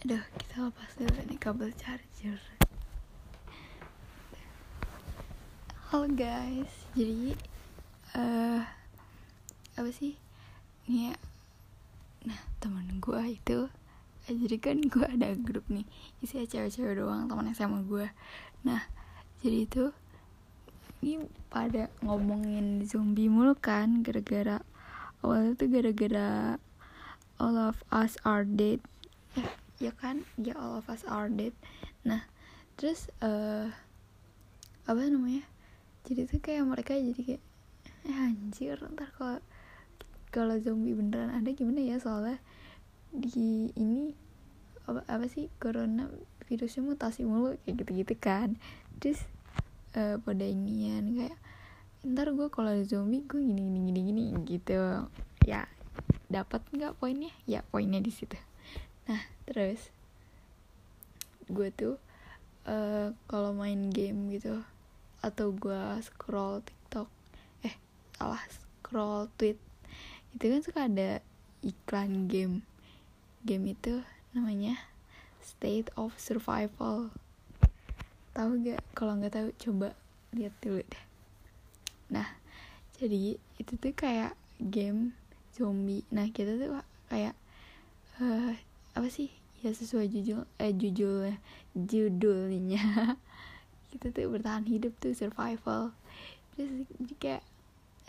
Aduh, kita lepas dulu nih kabel charger. Halo guys, jadi eh apa sih? Ini ya, nah temen gue itu, eh, jadi kan gue ada grup nih, isinya cewek-cewek doang teman SMA gue. Nah, jadi itu ini pada ngomongin zombie mulu kan, gara-gara awalnya tuh gara-gara all of us are dead. Eh, ya kan? Ya all of us are dead. Nah terus eh apa namanya? Jadi tuh kayak mereka jadi kayak eh, anjir ntar kalau kalau zombie beneran ada gimana ya? Soalnya di ini apa, apa sih corona virusnya mutasi mulu kayak gitu-gitu kan. Terus eh, pada inian kayak ntar gue kalau ada zombie gue gini gini gini gini gitu. Ya dapat nggak poinnya? Ya poinnya di situ nah terus? Gue tuh eh kalau main game gitu atau gue scroll TikTok eh salah scroll tweet itu kan suka ada iklan game. Game itu namanya State of Survival. Tahu gak kalau nggak tahu coba lihat dulu deh. Nah jadi itu tuh kayak game zombie. Nah kita tuh kayak eh apa sih? Ya sesuai judul eh judulnya judulnya kita tuh bertahan hidup tuh survival. Terus jadi kayak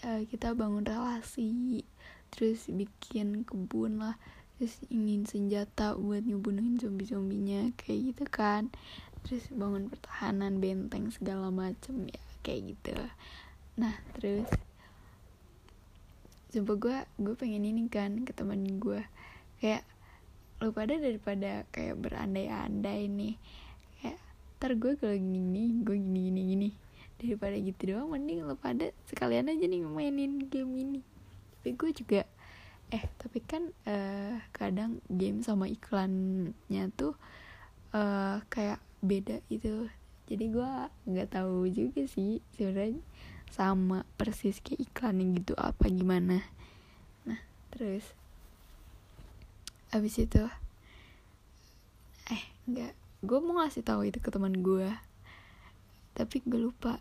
eh, kita bangun relasi terus bikin kebun lah terus ingin senjata buat ngebunuhin zombie zombinya kayak gitu kan. Terus bangun pertahanan benteng segala macem ya kayak gitu. Nah terus Sumpah gue gue pengen ini kan ke temen gue kayak lu pada daripada kayak berandai-andai nih kayak ntar gue kalau gini gue gini gini gini. Daripada gitu doang mending lu pada sekalian aja nih mainin game ini. Tapi gue juga eh tapi kan eh, kadang game sama iklannya tuh eh, kayak beda itu jadi gue nggak tahu juga sih sebenarnya sama persis kayak iklannya gitu apa gimana. Nah terus abis itu eh nggak gue mau ngasih tahu itu ke teman gue tapi gue lupa.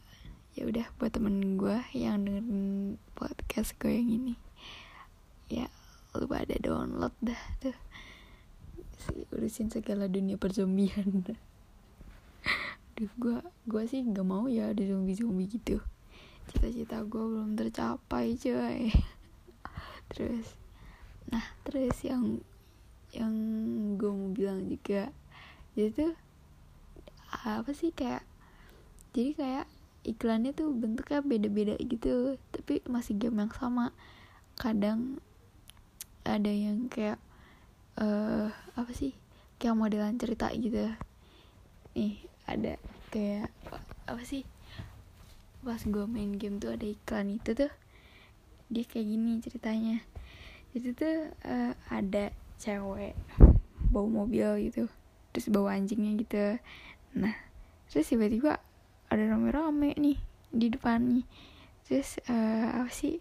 Ya udah buat temen gue yang dengerin podcast gue yang ini. Ya lupa ada download dah tuh. Si urusin segala dunia perzombian Duh, gue gue sih nggak mau ya ada zombie zombie gitu. Cita-cita gue belum tercapai coy. Terus nah terus yang yang gue mau bilang juga. Jadi tuh apa sih kayak jadi kayak iklannya tuh bentuknya beda-beda gitu tapi masih game yang sama. Kadang ada yang kayak eh apa sih kayak modelan cerita gitu. Nih ada kayak apa sih pas gue main game tuh ada iklan itu tuh dia kayak gini ceritanya. Itu tuh eh, ada cewek bawa mobil gitu terus bawa anjingnya gitu. Nah terus tiba-tiba ada rame-rame nih di depan nih. Terus eh, apa sih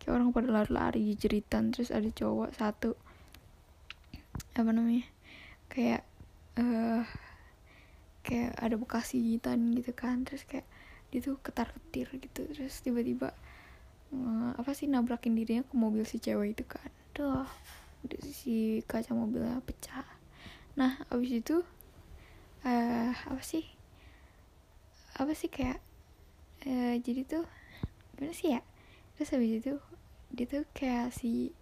kayak orang pada lari-lari jeritan terus ada cowok satu apa namanya kayak eh kayak ada bekas gigitan gitu kan. Terus kayak dia tuh ketar ketir gitu. Terus tiba-tiba eh, apa sih nabrakin dirinya ke mobil si cewek itu kan. Tuh si kaca mobilnya pecah. Nah abis itu eh apa sih? Apa sih kayak eh jadi tuh gimana sih ya? Terus habis itu dia tuh kayak si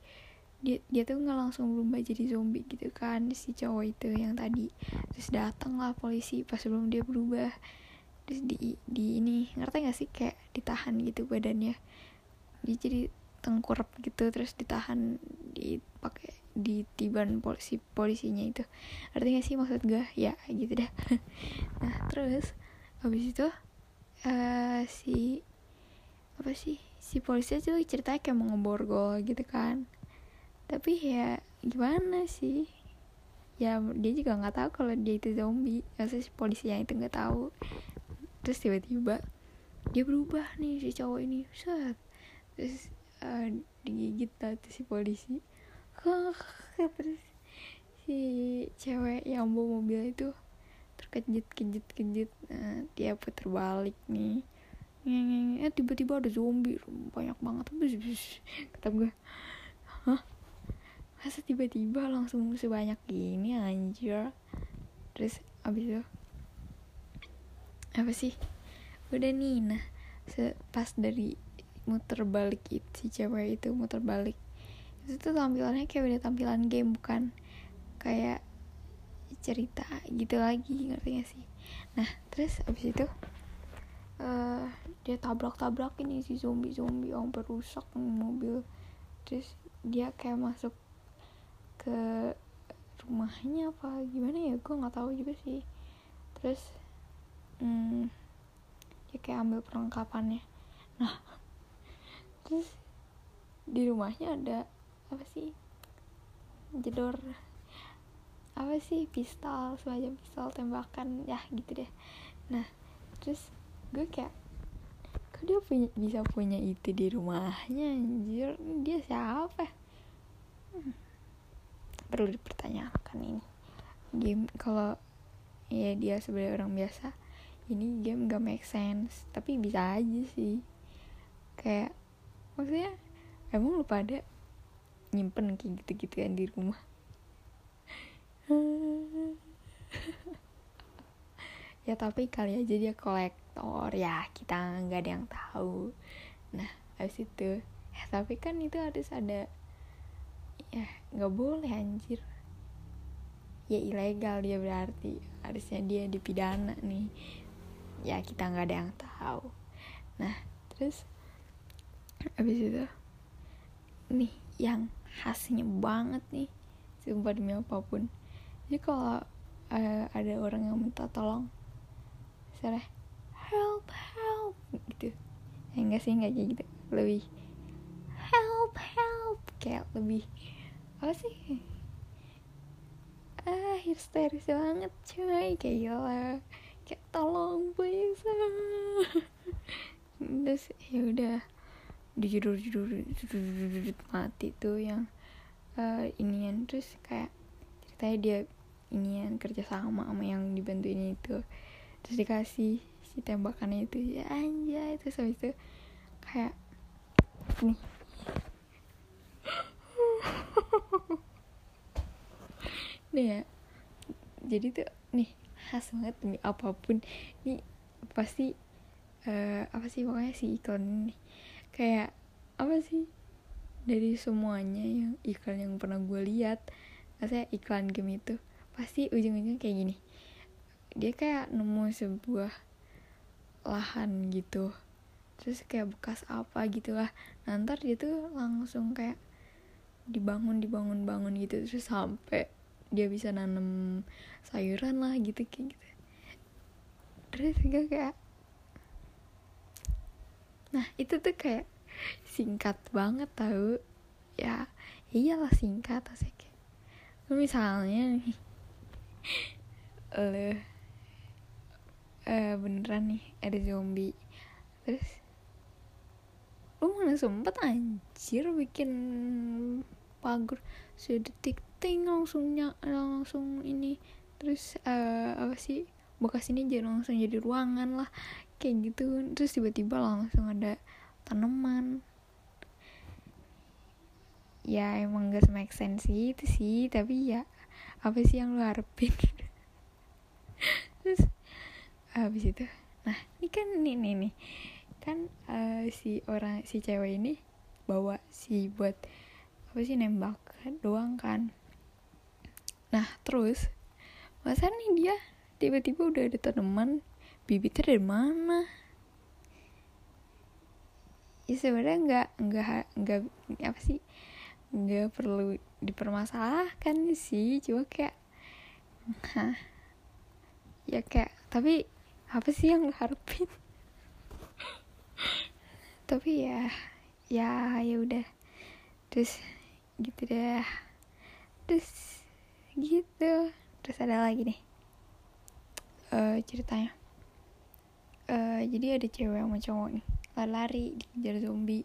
dia dia tuh nggak langsung berubah jadi zombie gitu kan si cowok itu yang tadi. Terus datang lah polisi pas sebelum dia berubah. Terus di di ini ngerti gak sih? Kayak ditahan gitu badannya. Dia jadi tengkurap gitu terus ditahan dipakai di tiban polisi polisinya itu. Gak sih maksud gue ya gitu dah. Nah terus habis itu eh si apa sih si polisi tuh ceritanya kayak mau ngeborgol gitu kan. Tapi ya gimana sih? Ya dia juga nggak tahu kalau dia itu zombie. Maksudnya si polisinya itu nggak tahu. Terus tiba-tiba dia berubah nih si cowok ini. Set. Terus eh, digigit tuh si polisi. Terus si cewek yang bawa mobil itu terkejut kejut kejut nah, dia putar balik nih. Eh tiba-tiba ada zombie. Banyak banget. Kata gue hah? Masa tiba-tiba langsung sebanyak gini anjir? Terus abis itu apa sih? Udah nih nah pas dari muter balik itu si cewek itu muter balik. Itu tuh tampilannya kayak udah tampilan game bukan kayak cerita gitu lagi ngerti gak sih? Nah terus abis itu uh, dia tabrak-tabrak ini si zombie-zombie yang perusak mobil. Terus dia kayak masuk ke rumahnya apa gimana ya? Gue nggak tahu juga sih. Terus hmm, dia kayak ambil perlengkapannya. Nah terus di rumahnya ada apa sih jedor apa sih pistol semacam pistol tembakan ya gitu deh. Nah terus gue kayak kok dia punya bisa punya itu di rumahnya anjir? Dia siapa? Hmm. perlu dipertanyakan ini. Game kalau ya dia sebagai orang biasa ini game gak make sense tapi bisa aja sih. Kayak maksudnya emang lu pada nyimpen kayak gitu-gitu kan di rumah? Ya tapi kali aja dia kolektor. Ya kita nggak ada yang tahu. Nah habis itu ya tapi kan itu harus ada ya nggak boleh anjir. Ya ilegal dia berarti. Harusnya dia dipidana nih. Ya kita nggak ada yang tahu. Nah terus habis itu nih yang khasnya banget nih sumpah demi apa pun. Jadi kalau uh, ada orang yang minta tolong misalnya help help gitu. Ya enggak sih enggak kayak gitu. Lebih help help kayak lebih apa sih? Ah histeris banget cuy kayak gila kayak tolong please. Terus ya udah dijudul judul mati tuh yang uh, inian. Terus kayak ceritanya dia inian kerja sama sama yang dibantuin itu. Terus dikasih si tembakannya itu ya anjay. Itu habis itu kayak nih. Nih ya. Jadi tuh nih khas banget demi apa pun. Nih pasti uh, apa sih pokoknya si iklan nih kayak apa sih? Dari semuanya yang iklan yang pernah gue lihat saya iklan game itu pasti ujung-ujungnya kayak gini. Dia kayak nemu sebuah lahan gitu terus kayak bekas apa gitu lah nanti dia tuh langsung kayak dibangun dibangun bangun gitu terus sampai dia bisa nanam sayuran lah gitu kayak gitu. Terus juga kayak nah itu tuh kayak singkat banget tau. Ya iyalah singkat asik. Misalnya nih lo uh, beneran nih ada zombie. Terus lu mana sempet anjir bikin pagar sedetik ting langsung langsung ini. Terus uh, apa sih bekas ini jadi langsung jadi ruangan lah kayak gitu. Terus tiba-tiba langsung ada tanaman. Ya emang gak make sense sih itu sih tapi ya apa sih yang lu harapin? Terus habis itu nah ini kan nih nih nih. Kan uh, si orang si cewek ini bawa si buat apa sih nembak doang kan. Nah terus masa nih dia tiba-tiba udah ada tanaman bibitnya dari mana? Ya sebenarnya nggak nggak nggak apa sih nggak perlu dipermasalahkan sih cuma kayak hah ya kayak tapi apa sih yang harapin tapi ya ya ya udah. Terus gitu deh. Terus gitu. Terus ada lagi nih uh, ceritanya uh, jadi ada cewek sama cowok nih lari-lari dikejar zombie.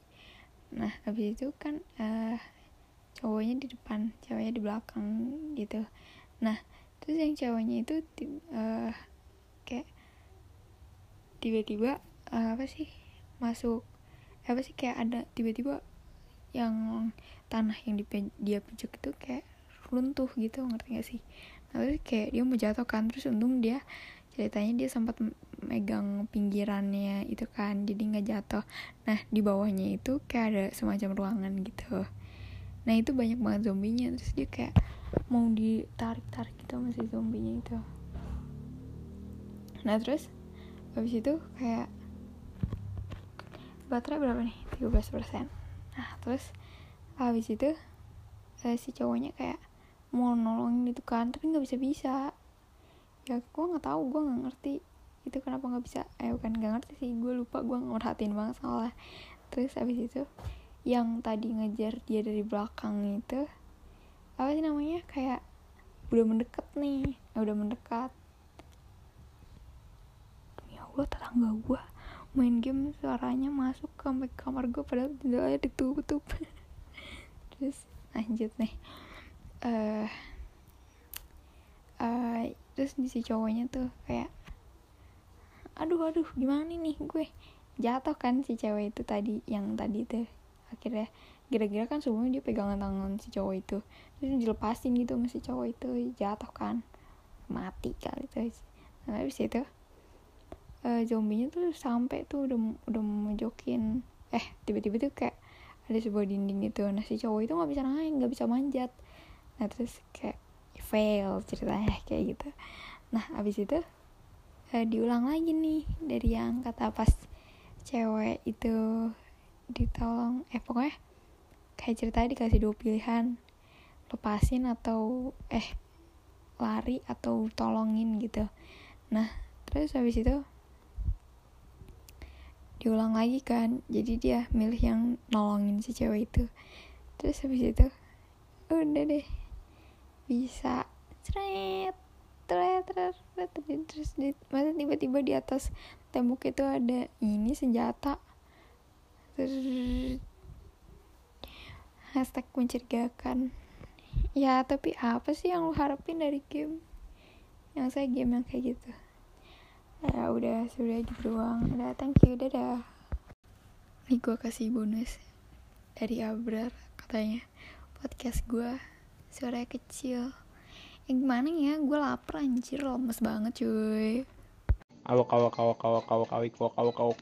Nah habis itu kan uh, cowoknya di depan ceweknya di belakang gitu. Nah terus yang ceweknya itu uh, kayak tiba-tiba uh, apa sih masuk apa sih kayak ada tiba-tiba yang tanah yang dia pijak itu kayak runtuh gitu ngerti gak sih? Nah, terus kayak dia mau jatuh kan terus untung dia ceritanya dia sempat megang pinggirannya itu kan jadi nggak jatuh. Nah di bawahnya itu kayak ada semacam ruangan gitu. Nah itu banyak banget zombinya. Terus dia kayak mau ditarik tarik gitu masih zombinya itu. Nah terus habis itu kayak baterai berapa nih? 13% nah terus habis itu eh, si cowoknya kayak mau nolongin itu kan tapi nggak bisa bisa ya gue nggak tahu gue nggak ngerti. Itu kenapa nggak bisa eh bukan nggak ngerti sih gue lupa gue nggak merhatiin banget soalnya. Terus habis itu yang tadi ngejar dia dari belakang itu apa sih namanya kayak udah mendekat nih eh, udah mendekat. Ya Allah tetangga gue main game suaranya masuk ke sampai kamar gue padahal jendelanya ditutup terus lanjut nih uh, uh, terus di si cowoknya tuh kayak aduh aduh gimana nih gue? Jatuh kan si cewek itu tadi yang tadi tuh. Akhirnya kira-kira kan sebelumnya dia pegangan tangan si cowok itu. Terus dilepasin gitu sama si cowok itu jatuh kan. Mati kali tuh. Nah habis itu uh, zombinya tuh sampai tuh udah udah mojokin eh tiba-tiba tuh kayak ada sebuah dinding gitu. Nah si cowok itu nggak bisa naik nggak bisa manjat. Nah terus kayak fail ceritanya kayak gitu. Nah abis itu uh, diulang lagi nih dari yang kata pas cewek itu ditolong eh pokoknya kayak ceritanya dikasih dua pilihan lepasin atau eh lari atau tolongin gitu. Nah terus habis itu diulang lagi kan jadi dia milih yang nolongin si cewek itu. Terus habis itu udah deh bisa. Cret. Terus terus terus di, masa tiba-tiba di atas tembok itu ada ini senjata. Hashtag mencurigakan. Ya tapi apa sih yang lo harapin dari game? Yang saya game yang kayak gitu. Ya udah sudah gitu doang udah thank you. Dadah. Nih gue kasih bonus dari Abrar katanya. Podcast gue suara kecil. Yang gimana ya? Gue lapar anjir. Lemes banget cuy. Awak awak awak awak awak awak awak awak